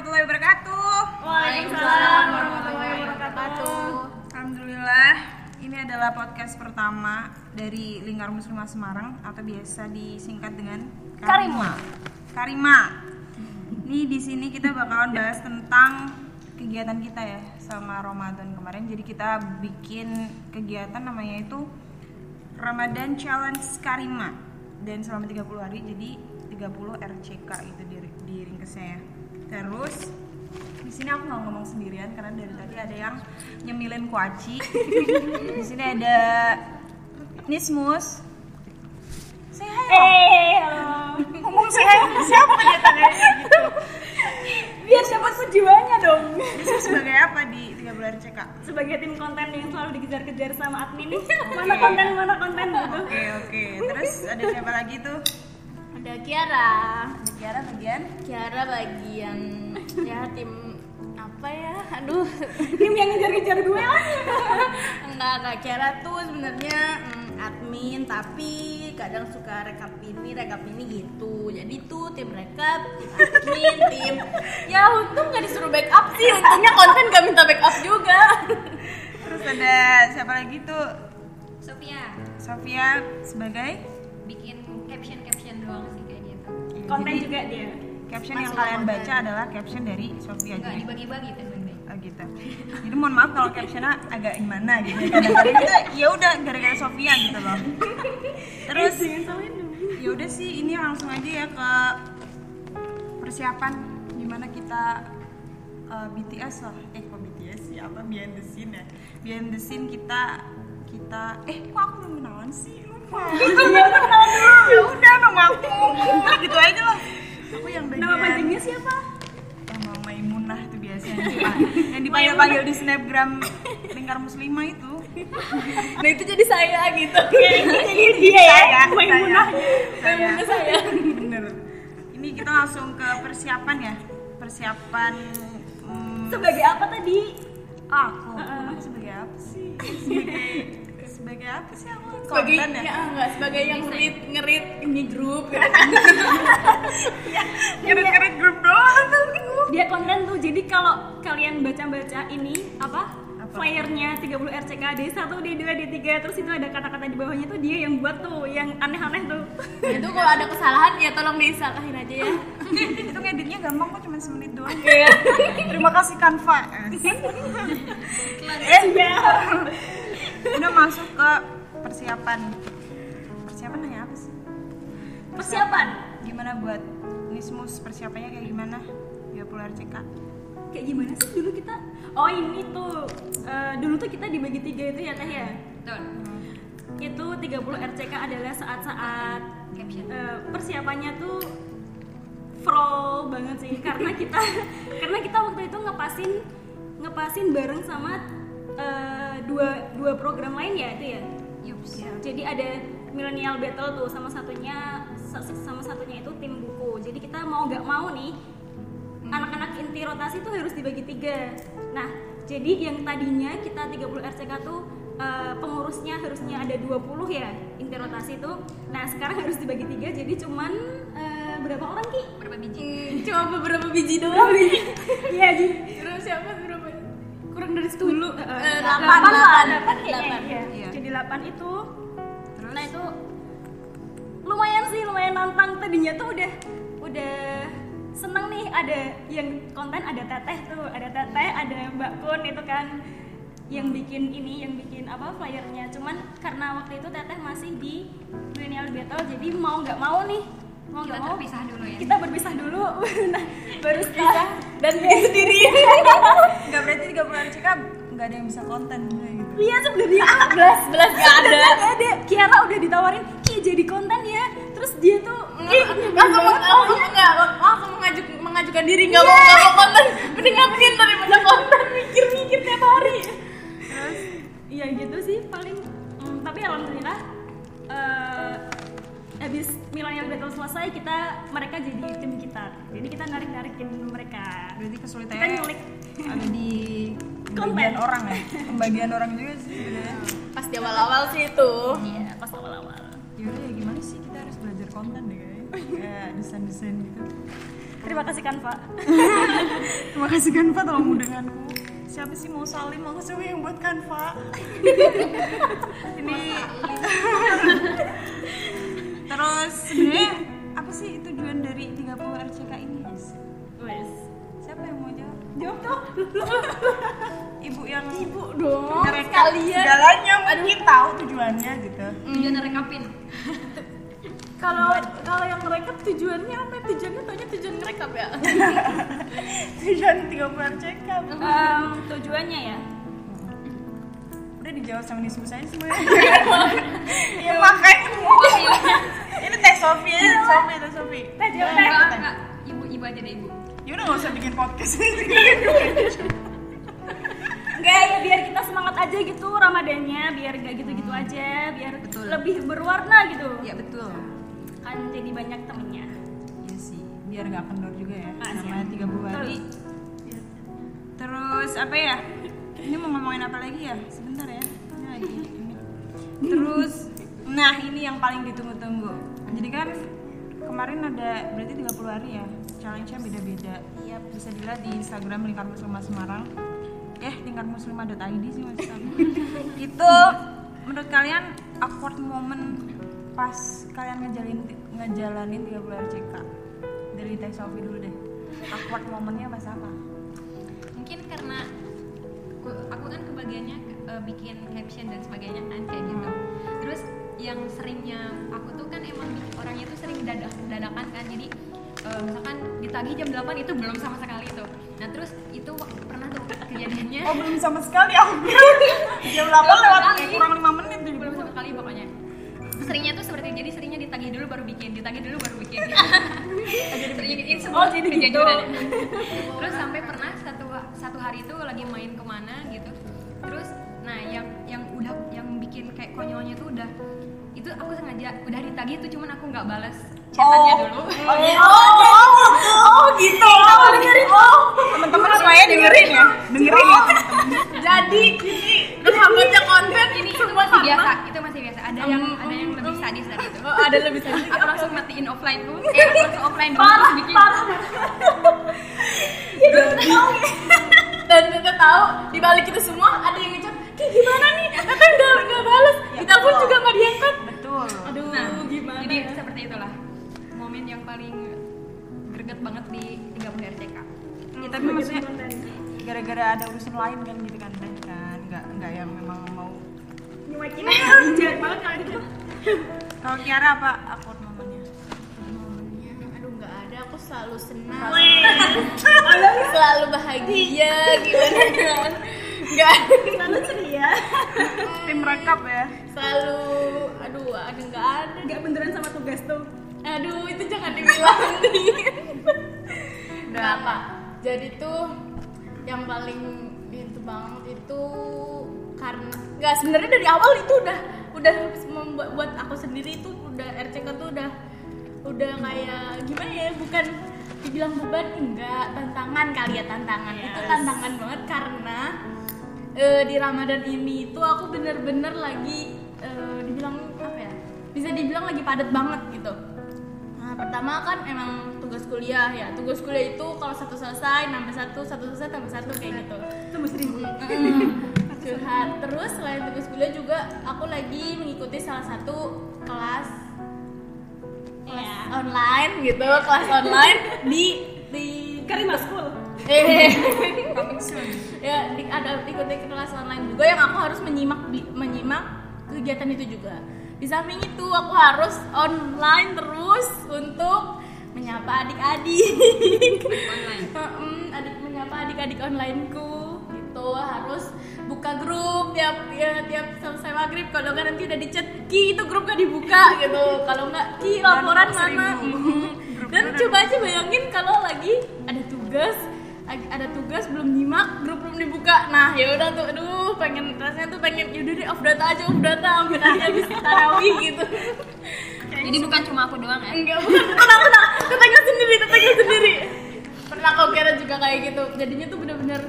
warahmatullahi wabarakatuh. Waalaikumsalam warahmatullahi wabarakatuh. Alhamdulillah, ini adalah podcast pertama dari Lingkar Muslimah Semarang atau biasa disingkat dengan Karima. Karima. Ini di sini kita bakalan bahas tentang kegiatan kita ya sama Ramadan kemarin. Jadi kita bikin kegiatan namanya itu Ramadan Challenge Karima dan selama 30 hari jadi 30 RCK itu di, di ringkesnya ya. Terus di sini aku nggak ngomong sendirian karena dari tadi ada yang nyemilin kuaci. di sini ada Nismus. Say hi. Ngomong say hi siapa dia tanya gitu. Biar dapat jiwanya dong. Bisa sebagai apa di 30 RCK? Sebagai tim konten yang selalu dikejar-kejar sama admin nih. Mana konten, mana konten gitu. Oke oke. Terus ada siapa lagi tuh? Ada Kiara. Ada Kiara bagian. Kiara bagian ya tim apa ya? Aduh. Tim yang ngejar-ngejar gue lah. Enggak, Kak Kiara tuh sebenarnya mm, admin tapi kadang suka rekap ini, rekap ini gitu. Jadi tuh tim rekap, tim admin, tim ya untung nggak disuruh backup sih. Untungnya konten gak minta backup juga. Terus ada siapa lagi tuh? Sofia Sofia sebagai bikin Konten Jadi, juga dia. Caption Masuk yang kalian konten. baca adalah caption dari Sofia enggak jadi. dibagi-bagi bagi Oh gitu. Jadi mohon maaf kalau captionnya agak gimana gitu. ya. Kadang-kadang kita ya udah gara-gara Sofia gitu loh. Terus ya udah sih ini langsung aja ya ke persiapan gimana kita uh, BTS lah. Eh kok BTS sih apa behind the scene ya? Behind the scene kita kita eh kok aku belum kenalan sih? Lupa. ya udah nama aku Udah gitu aja lah. Aku yang bagian Nama panjangnya siapa? mau Maimunah itu biasanya yang dipanggil-panggil di snapgram lingkar muslimah itu Nah itu jadi saya gitu. Jadi dia ya, Maimunahnya. saya, Maimunah saya. bener ini kita langsung ke persiapan ya persiapan hmm, Sebagai apa tadi? aku aku sebagai apa sih sebagai sebagai apa sih aku sebagai konten ya ya enggak sebagai yang ngerit ngerit ini grup gitu. ngerit-ngerit grup doang Dia konten tuh. Jadi kalau kalian baca-baca ini apa? Apa? Flyernya 30 RCK D1, D2, D3 terus itu ada kata-kata di bawahnya tuh dia yang buat tuh yang aneh-aneh tuh. itu kalau ada kesalahan ya tolong disalahin aja ya itu ngeditnya gampang kok cuma semenit doang terima kasih Canva eh udah masuk ke persiapan. Persiapan nanya apa sih? Persiapan. gimana buat Nismus? Persiapannya kayak gimana? 30 RCK Kayak gimana sih dulu kita? Oh ini tuh eh, dulu tuh kita dibagi tiga itu ya teh ya. betul. Itu 30 RCK adalah saat-saat caption. eh, persiapannya tuh frol banget sih. Karena kita karena kita waktu itu ngepasin ngepasin bareng sama eh, dua dua program lain ya itu ya. yups Ya, jadi ada millennial battle tuh sama satunya sa- sama satunya itu tim buku. Jadi kita mau nggak mau nih anak-anak inti rotasi tuh harus dibagi tiga. Nah, jadi yang tadinya kita 30 RCK tuh eh, pengurusnya harusnya ada 20 ya inti rotasi tuh. Nah, sekarang harus dibagi tiga jadi cuman eh, berapa orang Ki? berapa biji cuma beberapa biji doang Iya, jadi terus siapa berapa dari 10 eh, Eh, delapan delapan, delapan. delapan kayaknya. Delapan, iya. iya. Jadi 8 itu terus Nah itu lumayan sih lumayan nantang tadinya tuh udah udah seneng nih ada yang konten ada teteh tuh ada teteh ada mbak kun itu kan yang bikin ini yang bikin apa flyernya cuman karena waktu itu teteh masih di millennial battle jadi mau nggak mau nih mau kita nggak mau terpisah dulu ya kita berpisah dulu nah baru setelah dan bikin sendiri nggak berarti 30 RCK nggak ada yang bisa konten gitu iya sebenarnya belas belas gak ada Gak ada Kiara udah ditawarin Ki jadi konten ya terus dia tuh ih langsung enggak langsung mengajuk mengajukan diri nggak mau nggak mau konten mending ngapain daripada konten mikir Battle selesai kita mereka jadi tim kita. Jadi kita narik narikin mereka. Berarti kita kesulitannya nyulik. ada di Konten. orang ya? Pembagian orang juga sih sebenarnya. Pas di awal awal sih itu. Iya pas awal awal ya udah ya gimana sih kita harus belajar konten deh kayaknya kayak desain desain gitu. Terima kasih kan Pak. Terima kasih Kanva tolong mudenganku. Siapa sih mau salim? Aku siapa yang buat Kanva? Ini Terus sebenarnya apa sih tujuan dari 30 RCK ini? Wes. Siapa yang mau jawab? Jawab dong. Ibu yang Ibu dong sekalian segalanya mungkin tahu tujuannya gitu. Tujuan rekapin. kalau kalau yang ngerekap tujuannya apa tujuannya taunya tujuan ngerekap ya Tujuan 30 RCK. Em, tujuannya ya. Udah dijawab sama Nisbu saya sebenarnya. Ya makanya ini teh Sofi ya, Sofi, teh Sofi. Teh jawab teh. Enggak, enggak. Ibu, ibu aja deh ibu. Ya udah nggak usah bikin podcast Enggak ya biar kita semangat aja gitu Ramadannya biar gak gitu-gitu aja biar Betul. lebih berwarna gitu. Ya betul. Kan jadi banyak temennya. Iya sih, biar nggak kendor juga ya. Namanya 30 hari. Terus apa ya? Ini mau ngomongin apa lagi ya? Sebentar ya. Ini lagi ini. Terus nah ini yang paling ditunggu-tunggu. Jadi kan kemarin ada berarti 30 hari ya. Challenge-nya beda-beda. Iya, bisa dilihat di Instagram Lingkar Muslimah Semarang. Eh, lingkarmuslimah.id sih Mas. Itu menurut kalian awkward moment pas kalian ngejalin ngejalanin 30 RCK dari Teh Sofi dulu deh awkward momennya pas apa? Mungkin karena aku, kan kebagiannya eh, bikin caption dan sebagainya kan kayak gitu. Terus yang seringnya aku tuh kan emang orangnya tuh sering dadak dadakan kan. Jadi eh, misalkan ditagih jam 8 itu belum sama sekali tuh. Nah, terus itu pernah tuh kejadiannya Oh belum sama sekali aku jam 8 lewat kurang 5 menit tuh belum sama sekali pokoknya seringnya tuh seperti jadi seringnya ditagih dulu baru bikin ditagih dulu baru bikin jadi seringnya ini semua Oh, jadi gitu. terus hari itu lagi main ke mana gitu. Terus nah yang yang udah yang bikin kayak konyolnya tuh udah itu aku sengaja udah ditagih tuh cuman aku nggak balas chatannya dulu. Oh, gitu. oh, gitu. Oh, dengerin. Oh, teman-teman semuanya dengerin ya. Dengerin ya. jadi ini berhambatnya konten ini itu masih sama. biasa. Itu masih biasa. Ada yang ada yang lebih sadis dari itu. Oh ada lebih sadis. Aku langsung matiin offline tuh eh aku langsung offline dulu terus bikin. dan Kiara apa momennya Momennya, aduh nggak ada. Aku selalu senang. Selalu bahagia. Gimana? Kan nggak. Selalu ceria. tim rekap ya. Selalu aduh ada nggak ada. Gak beneran sama tugas tuh. aduh itu jangan dibilang. Nggak apa. Jadi tuh yang paling itu banget itu karena nggak sebenarnya dari awal itu udah udah membuat buat aku sendiri itu udah RCK tuh udah udah kayak gimana ya bukan dibilang beban enggak tantangan kali ya tantangan itu tantangan banget karena eh, di Ramadan ini itu aku bener-bener lagi eh, dibilang apa ya bisa dibilang lagi padat banget gitu Nah, pertama kan emang tugas kuliah ya. Tugas kuliah itu kalau satu selesai nambah satu, satu selesai tambah satu kayak gitu. Tembus seribu. Curhat. Terus selain tugas kuliah juga aku lagi mengikuti salah satu kelas kelas online gitu, kelas online di di Karima School. eh ya di, ada ikuti kelas online juga yang aku harus menyimak menyimak kegiatan itu juga di samping itu aku harus online terus untuk menyapa adik-adik Online. Mm, adik menyapa adik-adik onlineku gitu harus buka grup tiap ya, tiap selesai maghrib. Kalau nggak nanti udah dicat ki itu grup gak dibuka gitu. Kalau nggak ki laporan mana? Mhm. dan coba aja bayangin kalau lagi ada tugas ada tugas belum nyimak grup belum dibuka. Nah ya udah tuh aduh pengen rasanya tuh pengen yaudah deh off data aja off data sampai nanti habis tarawih gitu. Jadi bukan cuma aku doang ya. enggak bukan bukan aku nah tetangga sendiri tetangga sendiri. Pernah kau kira juga kayak gitu. Jadinya tuh bener-bener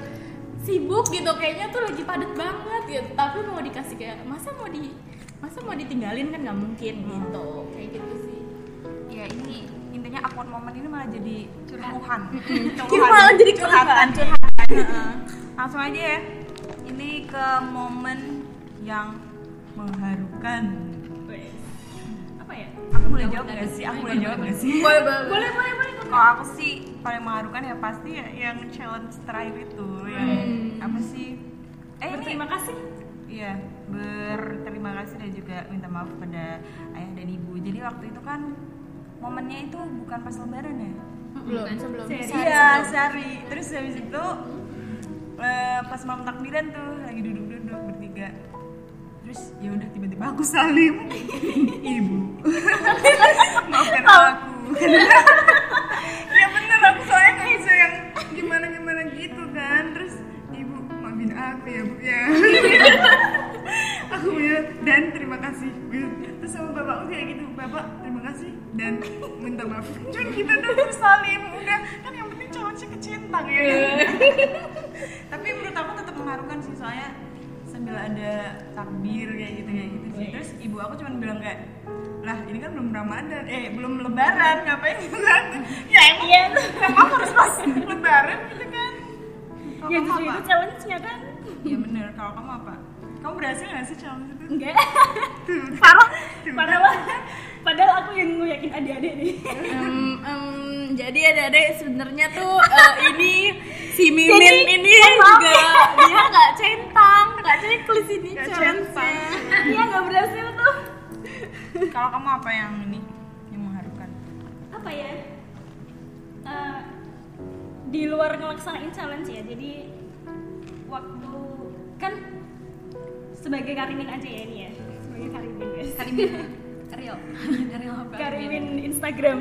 sibuk gitu kayaknya tuh lagi padat banget gitu. Tapi mau dikasih kayak masa mau di masa mau ditinggalin kan nggak mungkin gitu. Kayak gitu sih. Ya ini intinya awkward akun momen ini malah jadi keluhan Kita malah jadi curhatan. Curhatan. Langsung aja ya. Ini ke momen yang mengharukan apa ya aku boleh jawab gak sih aku boleh jawab gak sih Boleh, boleh. boleh boleh boleh kalau aku sih paling mengharukan ya pasti ya yang challenge terakhir itu yang apa sih eh ini berterima kasih Iya, berterima kasih dan juga minta maaf pada ayah dan ibu. Jadi waktu itu kan momennya itu bukan pas lebaran ya? Belum, sebelum. Sehari. Iya, sehari. Terus habis itu eh, pas malam takbiran tuh lagi duduk-duduk bertiga. Terus ya udah tiba-tiba aku salim. ibu. Maafkan aku. ya bener aku soalnya nggak bisa yang gimana-gimana gitu kan. Terus ibu maafin aku ya bu ya. aku bilang dan terima kasih terus sama bapakku kayak gitu bapak terima kasih dan minta maaf cuman kita dulu salim udah kan yang penting challenge kecentang ya kan? tapi menurut aku tetap mengharukan sih soalnya sambil ada takbir kayak gitu kayak gitu sih. Terus ibu aku cuma bilang kayak lah ini kan belum ramadan. Eh belum lebaran ngapain bulan ya emang Iya. emang harus pas lebaran gitu kan. Kalau ya kamu justru apa? itu challenge-nya kan? Iya bener, kalau kamu apa? Kamu berhasil gak sih challenge itu? enggak parah. Padahal padahal aku yang nguyakin adik-adik nih. Em, em, jadi adik-adik sebenarnya tuh eh, ini si Mimin Jadi, ini maaf. juga dia nggak centang, nggak checklist ini centang. iya nggak berhasil tuh. Kalau kamu apa yang ini? Yang mengharukan? apa ya? Eh, di luar ngelaksanain challenge ya jadi waktu kan sebagai karimin aja ya ini ya? Sebagai karimin guys. Karimin. Real. Real apa? Karimin. Instagram.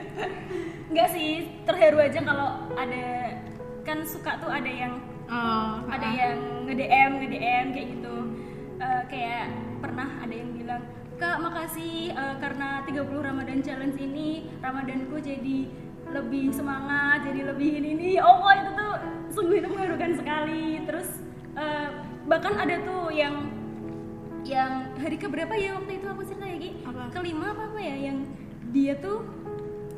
Nggak sih terharu aja kalau ada kan suka tuh ada yang Oh, ada yang nge DM nge DM kayak gitu Eh, kayak pernah ada yang bilang kak makasih eh, karena 30 Ramadan challenge ini Ramadanku jadi lebih semangat jadi lebih ini ini oh wah, itu tuh sungguh itu mengharukan sekali terus eh, bahkan ada tuh yang yang hari keberapa ya waktu itu aku cerita ya Gi? Apa? kelima apa apa ya yang dia tuh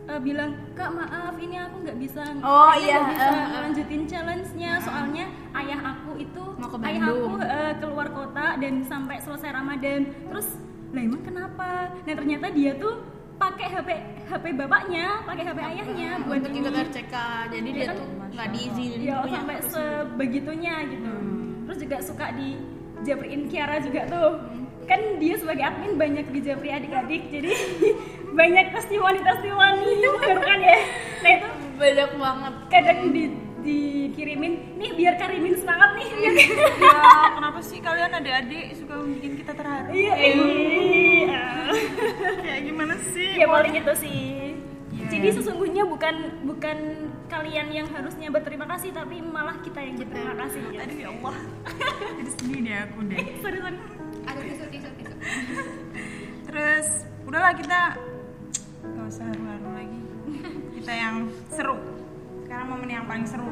eh, bilang kak maaf ini aku nggak bisa. Oh, iya, nggak bisa eh, eh. lanjutin challenge-nya. Soalnya ayah aku itu Mau ke ayah aku eh, keluar kota dan sampai selesai Ramadan. Terus lah emang kenapa? Nah ternyata dia tuh pakai HP HP bapaknya pakai HP ayahnya buat untuk ini. ikut RCK, jadi dia Iya kan? tuh nggak diizinin ya punya sampai sebegitunya gitu. Hmm. terus juga suka di japriin Kiara juga tuh. Kan dia sebagai admin banyak di japri adik-adik jadi banyak testimoni testimoni itu kan ya nah itu banyak banget. kadang di dikirimin nih biar Karimin semangat nih biar Ya, kenapa sih kalian adik-adik suka bikin kita terharu? iya iya Kayak gimana sih? ya paling itu sih Iya. jadi sesungguhnya bukan bukan kalian yang harusnya berterima kasih tapi malah kita yang berterima kasih gitu. Aduh ya Allah Jadi sedih deh aku deh sorry tisu tisu tisu Terus, udahlah kita Gak usah haru-haru lagi. Kita yang seru. Sekarang momen yang paling seru.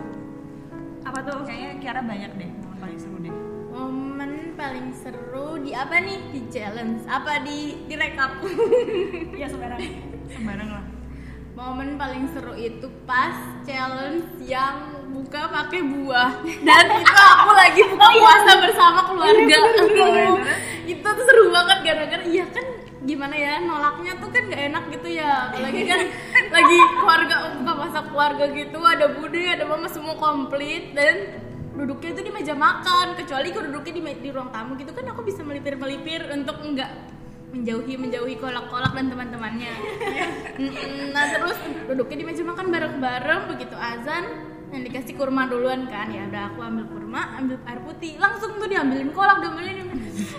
Apa tuh? Kayaknya Kiara banyak deh momen paling seru deh. Momen paling seru di apa nih? Di challenge? Apa di di rekap? ya sembarang. Sembarang lah. Momen paling seru itu pas challenge yang buka pakai buah. Dan itu aku lagi buka puasa bersama keluarga. Aduh, itu tuh seru banget gara-gara iya kan gimana ya nolaknya tuh kan gak enak gitu ya. Lagi kan lagi keluarga buka puasa keluarga gitu ada bude ada mama semua komplit. Dan duduknya itu di meja makan kecuali kalau duduknya di, di ruang tamu gitu kan aku bisa melipir melipir untuk enggak menjauhi menjauhi kolak-kolak dan teman-temannya. Nah terus duduknya di meja makan bareng-bareng begitu azan yang dikasih kurma duluan kan ya udah aku ambil kurma ambil air putih langsung tuh diambilin kolak diambilin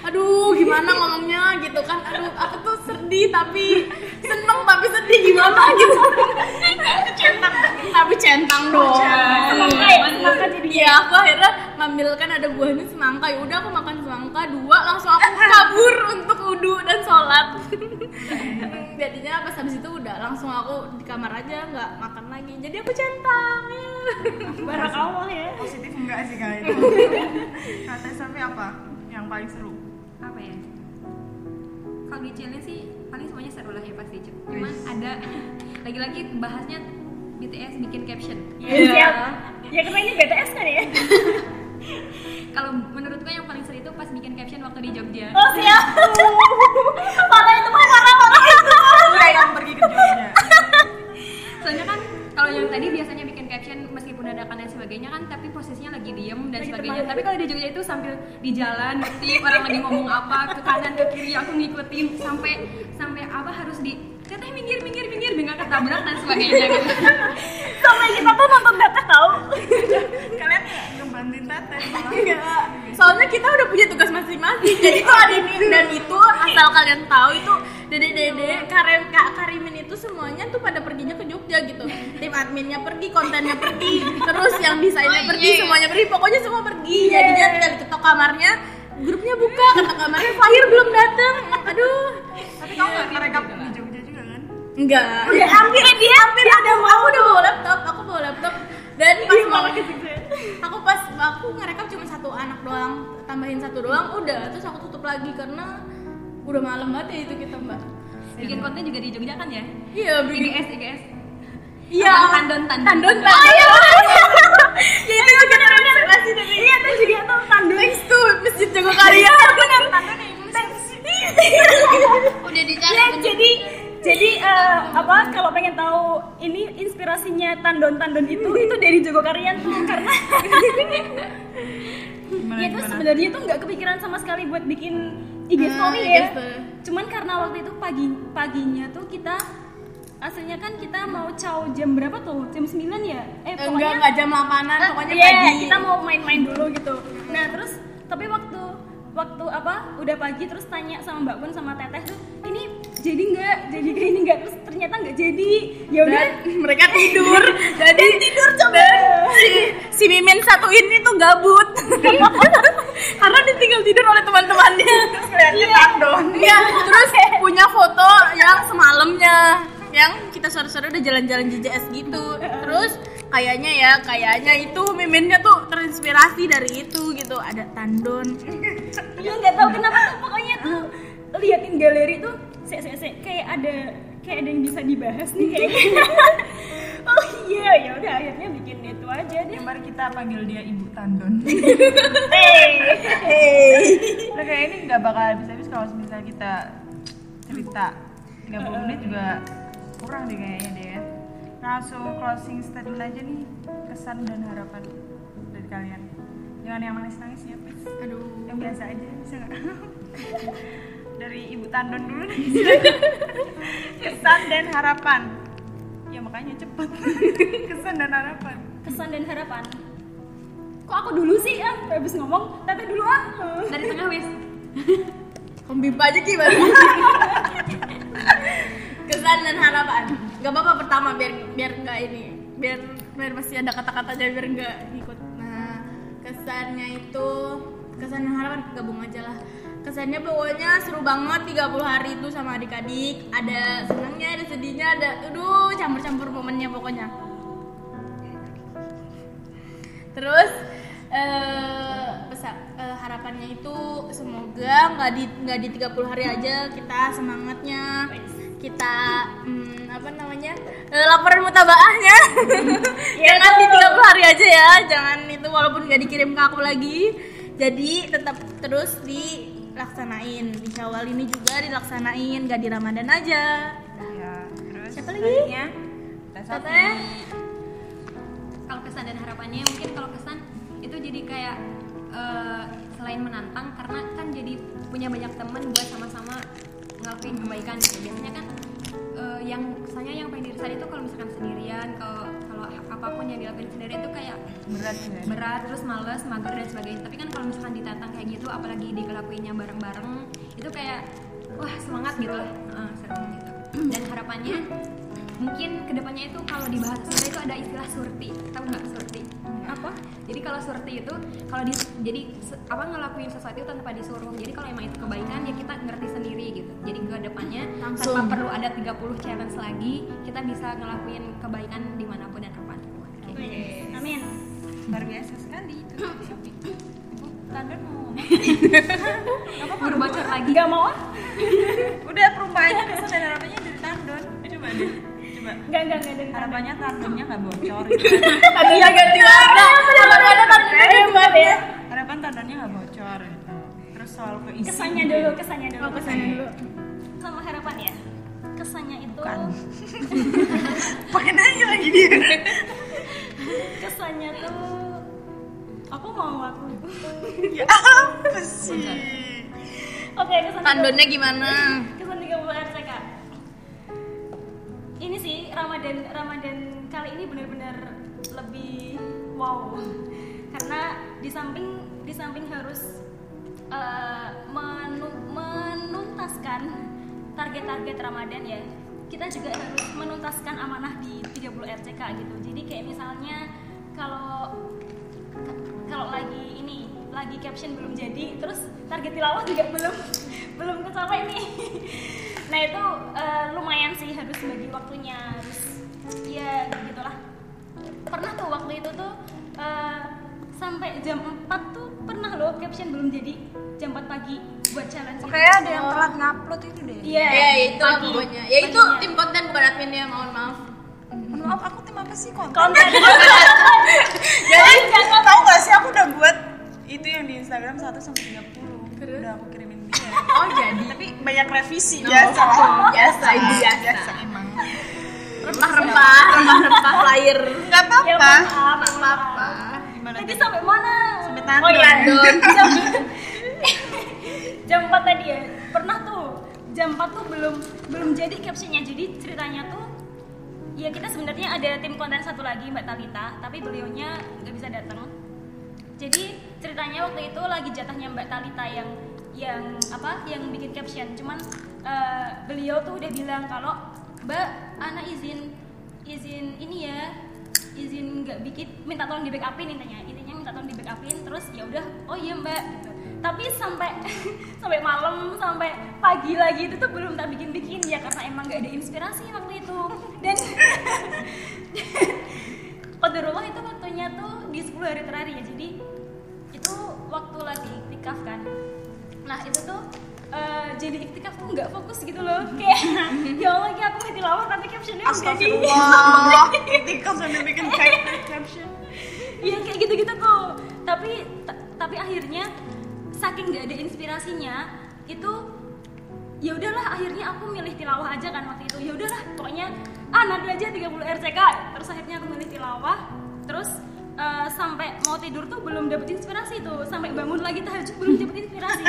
aduh gimana ngomongnya gitu kan aduh aku tuh sedih tapi seneng tapi sedih gimana gitu centang tapi centang dong semangka ya semangka jadi Iya, aku akhirnya ngambil kan ada buahnya semangka. Ya udah aku makan semangka dua, langsung aku kabur untuk wudhu dan sholat. Jadinya pas habis itu udah langsung aku di kamar aja nggak makan lagi. Jadi aku centang. ya. barak Allah ya Positif enggak sih kali itu Kata sampai apa? Yang paling seru apa ya kalau di challenge sih paling semuanya seru lah ya pasti cuman ada lagi-lagi bahasnya BTS bikin caption Ya, siap. Ya karena ini BTS kan ya. kalau menurutku yang paling seru itu pas bikin caption waktu di Jogja Oh siap. parah itu mah parah parah. Udah yang pergi ke Jogja. soalnya kan kalau yang tadi biasanya bikin caption meskipun dadakan dan sebagainya kan tapi posisinya lagi diem dan Lagi sebagainya tapi kalau di Jogja itu sambil di jalan ngerti orang lagi ngomong apa ke kanan ke kiri aku ngikutin sampai sampai apa harus di katanya minggir minggir minggir nggak ketabrak dan sebagainya gitu Sampai kita tuh nonton data tahu. Kalian ngebantuin Tete malah. Enggak. Soalnya kita udah punya tugas masing-masing. Jadi tuh Adimin dan itu asal kalian tahu itu Dede-dede, Karim, Kak Karimin itu semuanya tuh pada perginya ke Jogja gitu. Tim adminnya pergi, kontennya pergi, terus yang desainnya Oh, pergi, iya. semuanya pergi. Pokoknya semua pergi. Jadinya tinggal diketok kamarnya, grupnya buka, kata kamarnya flyer belum datang. Aduh. Tapi kamu nggak ngerekap di Jogja juga kan? Enggak. Ya hampir dia hampir ada Aku, aku udah bawa laptop, aku bawa laptop dan pas mau situ. aku pas aku ngerekam cuma satu anak doang tambahin satu doang udah terus aku tutup lagi karena udah malam banget ya itu kita mbak. Bikin konten juga di Jogja kan ya? Iya bikin IGS IGS iya. Tandon tandon tandon tandon ya itu juga terinspirasi dari Iya tuh juga tuh tanduk. thanks to masjid Jogokarya Benar. Tanduk udah dicari Ya, jadi jadi eh, apa kalau pengen tahu ini inspirasinya tandon-tandon itu itu dari Jogokarian tuh karena Gimana, ya itu sebenarnya tuh nggak kepikiran sama sekali buat bikin IG story IG ya. story. Cuman karena waktu itu pagi paginya tuh kita aslinya kan kita mau caw jam berapa tuh? Jam 9 ya? Eh enggak pokoknya enggak jam 8an Eh, pokoknya iya, pagi kita mau main-main dulu gitu. Nah, terus tapi waktu waktu apa udah pagi terus tanya sama Mbak Pun sama Teteh tuh ini jadi nggak jadi kayak ini nggak. Terus ternyata nggak jadi. Ya udah. Mereka tidur. Jadi tidur coba. si si mimin satu ini tuh gabut. Karena ditinggal tidur oleh teman-temannya. Iya. terus punya foto yang semalamnya. Yang kita sore-sore udah jalan-jalan JJS gitu. Terus kayaknya ya kayaknya itu miminnya tuh terinspirasi dari itu gitu. Ada tandon. Iya nggak tahu kenapa tuh. Pokoknya tuh liatin galeri tuh se se se kayak ada kayak ada yang bisa dibahas nih kayaknya. oh iya ya udah akhirnya bikin itu aja deh. Ya, mari kita panggil dia Ibu Tandon. Hey. Udah kayak ini nggak bakal habis-habis kalau misalnya kita cerita 30 menit juga kurang deh kayaknya deh ya. Langsung closing statement aja nih kesan dan harapan dari kalian. Jangan yang nangis-nangis ya, please. aduh Yang biasa aja bisa nggak? Dari Ibu Tandon dulu nih. kesan dan harapan. Ya makanya cepet. kesan dan harapan. Kesan dan harapan. Kok aku dulu sih ah habis ngomong Tete dulu ah. dari tengah wes Pembimpa aja gimana? Kesan dan harapan. Gak apa-apa pertama biar biar nggak ini, biar biar masih ada kata-katanya biar nggak ikut. Nah kesannya itu kesan dan harapan gabung aja lah. Kesannya pokoknya seru banget 30 hari itu sama adik-adik. Ada senangnya, ada sedihnya, ada aduh campur-campur momennya pokoknya. Terus eh pesan eh, harapannya itu semoga nggak di nggak di 30 hari aja kita semangatnya kita hmm, apa namanya eh, laporan mutabaahnya jangan di 30 hari aja ya jangan itu walaupun nggak dikirim ke aku lagi jadi tetap terus dilaksanain. Di syawal ini juga dilaksanain gak di ramadan aja. Ya, terus Siapa lagi? Teteh. kalau kesan dan harapannya mungkin kalau kesan itu jadi kayak eh, selain menantang karena kan jadi punya banyak teman buat sama-sama ngelakuin kebaikan gitu. Biasanya kan eh, yang kesannya yang pengen dirisan itu kalau misalkan sendirian kalau kalau apa pun yang dilakuin sendiri itu kayak berat ya. berat terus males mager dan sebagainya. Tapi kan kalau misalkan ditantang kayak gitu apalagi dikelakuinnya bareng-bareng itu kayak wah semangat gitu lah. Eh, seru gitu. Dan harapannya mungkin ke depannya itu kalau di bahasa Sunda itu ada istilah surti. Tahu nggak surti Apa? jadi kalau surti itu kalau di jadi se- apa ngelakuin sesuatu itu tanpa disuruh jadi kalau emang itu kebaikan ya kita ngerti sendiri gitu jadi ke depannya Langsung. tanpa perlu ada 30 challenge lagi kita bisa ngelakuin kebaikan di mana pun dan kapan Kayak gitu. Amin. luar biasa sekali itu Tandon mau ngomong baru bocor lagi Gak mau ah? Udah perumpamannya kesan dan harapannya dari tandon. Coba deh. Enggak, enggak, enggak dari Harapannya tandonnya nggak bocor. Tandonnya ganti warna. Kalau ada tandonnya hebat ya. Harapan tandonnya nggak bocor. gitu. Terus selalu keisi. Kesannya dulu, kesannya dulu. Oh, kesannya dulu. Sama harapan ya. Kesannya itu Bukan. Pakai nanya lagi dia. kesannya tuh aku mau aku. ya apa sih? Oke, kesan Tandonnya gimana? Ini sih Ramadan Ramadan kali ini benar-benar lebih wow. Karena di samping di samping harus eh, menu- menuntaskan target-target Ramadan ya. Kita juga harus menuntaskan amanah di 30 RCK gitu. Jadi kayak misalnya kalau kalau lagi ini lagi caption belum jadi terus target tilawah juga belum belum kecapai nih nah itu eh, lumayan sih harus bagi waktunya harus ya gitulah pernah tuh waktu itu tuh eh, sampai jam 4 tuh pernah loh caption belum jadi jam 4 pagi buat challenge itu. Kayak ada yang telat ngupload itu deh. iya Ya itu pagi. pokoknya. Ya itu Paginya. tim konten bukan admin ya, mohon maaf. Maaf, aku tim apa sih konten? konten Jadi tahu gak sih aku udah buat itu yang di Instagram 1 sampai 30 Udah aku kirimin dia. Oh jadi. Tapi banyak revisi biasa. Oh, biasa, biasa. Biasa emang. Rempah-rempah, rempah-rempah lahir. Ya apa-apa. maaf Tak apa-apa. Tadi tadi? sampai mana Sampai tandon. oh iya jam, jam 4 tadi ya pernah tuh jam 4 tuh belum belum jadi captionnya jadi ceritanya tuh ya kita sebenarnya ada tim konten satu lagi Mbak Talita tapi beliaunya nggak bisa datang jadi ceritanya waktu itu lagi jatahnya Mbak Talita yang yang apa yang bikin caption. Cuman eh, beliau tuh udah bilang kalau Mbak Ana izin izin ini ya izin nggak bikin minta tolong di backupin intinya. Intinya minta tolong di backupin terus ya udah oh iya Mbak gitu. Tapi sampai sampai malam sampai pagi lagi itu tuh belum tak bikin bikin ya karena emang nggak ada inspirasi waktu itu. Dan Qadarullah itu waktunya tuh di 10 hari terakhir ya jadi itu waktu lagi iktikaf kan nah itu tuh eh, jadi iktikaf tuh nggak fokus gitu loh kayak ya Allah kayak aku mau tilawah tapi captionnya Astagfirullah. Ketika sambil bikin caption. Iya kayak gitu-gitu tuh. Tapi ta- tapi akhirnya saking nggak ada inspirasinya itu ya udahlah akhirnya aku milih tilawah aja kan waktu itu ya udahlah pokoknya ah nanti aja 30 RCK terus akhirnya aku milih tilawah. Terus eh, sampai mau tidur tuh belum dapet inspirasi tuh. Sampai bangun lagi tahajud belum dapet inspirasi.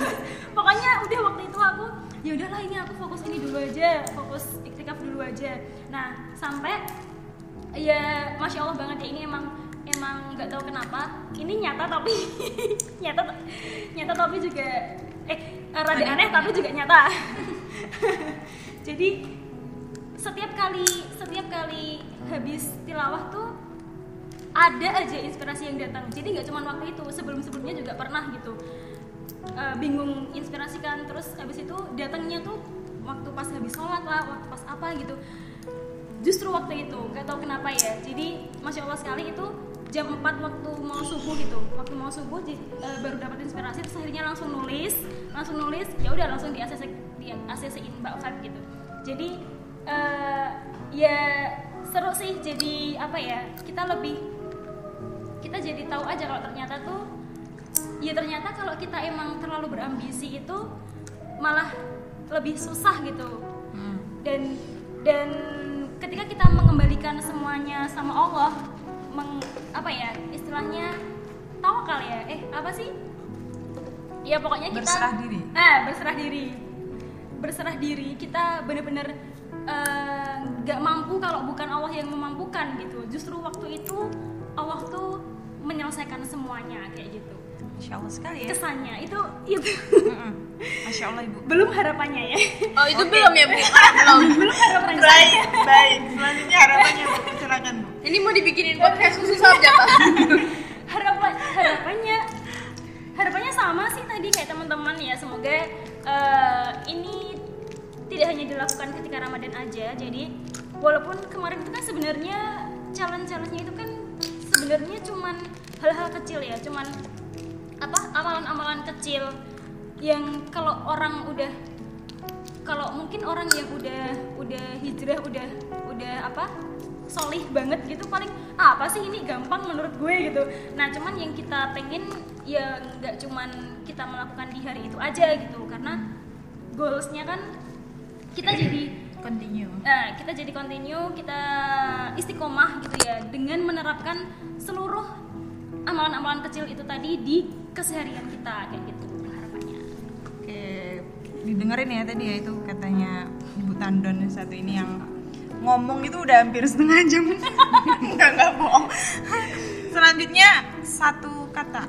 Pokoknya udah waktu itu aku ya udahlah ini aku fokus ini dulu aja fokus iktikaf dulu aja. Nah sampai ya masya allah banget ya ini emang emang nggak tahu kenapa. Ini nyata tapi nyata nyata tapi juga eh rada aneh tapi juga nyata. Jadi setiap kali setiap kali habis tilawah tuh ada aja inspirasi yang datang. Jadi nggak cuma waktu itu sebelum sebelumnya juga pernah gitu. Eh, bingung inspirasi kan terus habis itu datangnya tuh waktu pas habis sholat lah waktu pas apa gitu. Justru waktu itu gak tahu kenapa ya. Jadi masya allah sekali itu jam 4 waktu mau subuh gitu. Waktu mau subuh ji- eh, baru dapat inspirasi terus akhirnya langsung nulis langsung nulis ya udah langsung di ACC di ACC-in mbak Fat gitu. Jadi eh, ya seru sih jadi apa ya kita lebih kita jadi tahu aja kalau ternyata tuh ya ternyata kalau kita emang terlalu berambisi itu malah lebih susah gitu. Dan dan ketika kita mengembalikan semuanya sama Allah meng, apa ya istilahnya tawakal ya eh apa sih? Ya pokoknya kita Berserah diri. ah berserah diri. Berserah diri kita bener-bener eh, nggak mampu kalau bukan Allah yang memampukan gitu justru waktu itu Allah tuh menyelesaikan semuanya kayak gitu Masya Allah sekali ya. kesannya itu itu Mm-mm. Masya Allah ibu. belum harapannya ya Oh itu belum ya bu? belum. belum harapannya Baik, baik. Selanjutnya harapannya bu. Silakan bu. Ini mau dibikinin podcast khusus apa apa? harapan harapannya harapannya sama sih tadi kayak teman-teman ya semoga eh, ini tidak hanya dilakukan ketika Ramadan aja jadi walaupun kemarin itu kan sebenarnya challenge-challenge-nya itu kan sebenarnya cuman hal-hal kecil ya cuman apa amalan-amalan kecil yang kalau orang udah kalau mungkin orang yang udah udah hijrah udah udah apa solih banget gitu paling ah, apa sih ini gampang menurut gue? gitu. Nah cuman yang kita pengen ya nggak cuman kita melakukan di hari itu aja gitu karena goalsnya kan kita jadi continue Nah, kita jadi continue, kita istiqomah gitu ya dengan menerapkan seluruh amalan-amalan kecil itu tadi di keseharian kita kayak gitu harapannya. Oke, didengerin ya tadi ya itu katanya Ibu Tandon yang satu ini yang ngomong itu udah hampir setengah jam. Enggak enggak bohong. Selanjutnya satu kata.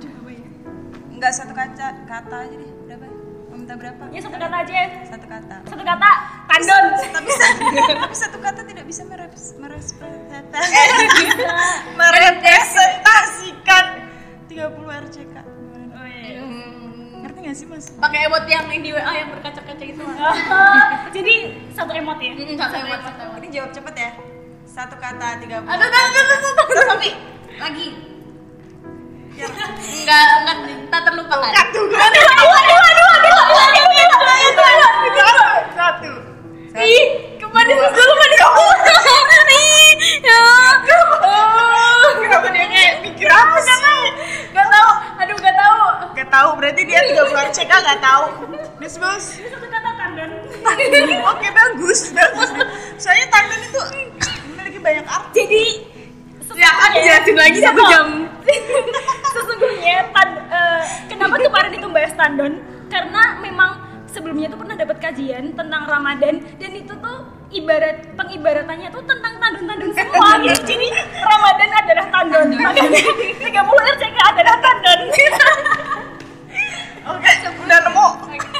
Enggak satu kata, kata aja deh. Berapa? Mau minta berapa? Ya satu kata aja. Satu kata. Satu kata, tandon. Tapi, tapi satu kata tidak bisa meres- merepresentasikan merepresentasikan 30 RCK. Ngerti gak sih mas? pakai emot yang di WA yang berkaca-kaca itu Jadi satu emot ya. satu emot satu emot Ini jawab cepet ya. Satu kata 30 aduh aduh aduh aduh aduh Sofi lagi enggak enggak tak terlupakan Satu. Aduh, aduh, aduh, aduh, aduh, Satu. ih ke mana sih dulu kan ih ya Kenapa dia kayak mikir apa sih? nggak tahu aduh nggak tahu Gak tahu, berarti dia 30 RCK gak tahu. Bus bus. Satu kata tandon. Oke bagus, bagus. Soalnya tandon itu memiliki banyak arti. Jadi ya kan jelasin lagi satu jam sesungguhnya tan- eh, kenapa kemarin itu bahas tandon karena memang sebelumnya tuh pernah dapat kajian tentang Ramadan dan itu tuh ibarat pengibaratannya tuh tentang tandon-tandon semua gitu. Jadi Ramadan adalah tandon. Makanya 30 RCK adalah tandon. Oke, udah nemu.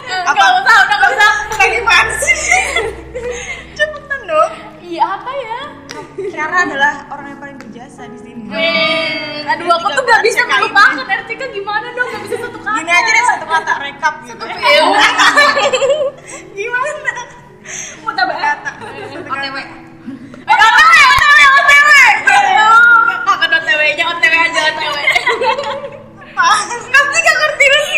apa? nggak usah nggak usah. Lagi mana sih? Cepetan dong. iya apa ya Kiara adalah orang yang paling berjasa di sini. Eh, aduh aku tuh nggak bisa melupakan RCK gimana dong nggak bisa satu kata Gini aja deh satu kata rekap gitu. Ya udah. Gimana? mau tambah Kata. OTW. Eh, OTW, OTW, OTW. Aduh, kakak OTW nya OTW aja OTW. Nanti gak ngerti lagi,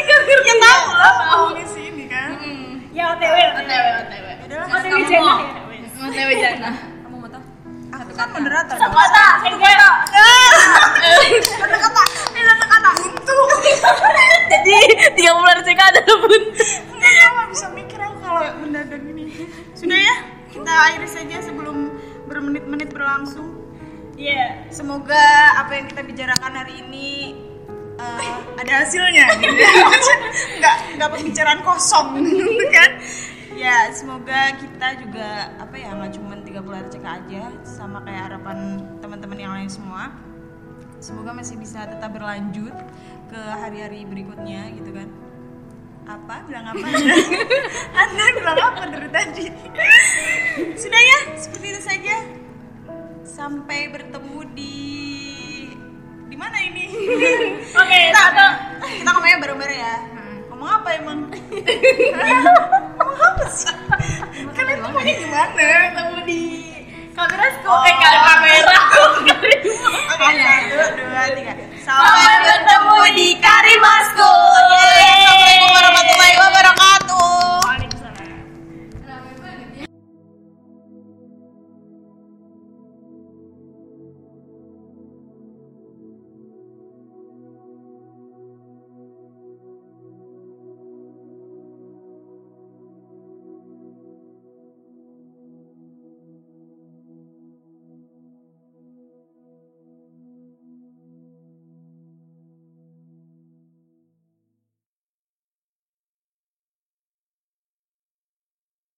Semoga masih bisa tetap berlanjut ke hari-hari berikutnya gitu kan. Apa? Bilang apa? Anda bilang apa dari tadi? Sudah ya, seperti itu saja sampai bertemu di di mana ini? Oke, kita, satu. kita ngomongnya bareng-bareng ya. Ngomong apa emang? ngomong apa sih? Kalian tuh maunya gimana? Ketemu di kamera school. Eh, kamera. Oke, satu, dua, tiga. Sampai bertemu di Karimasku. Yeay.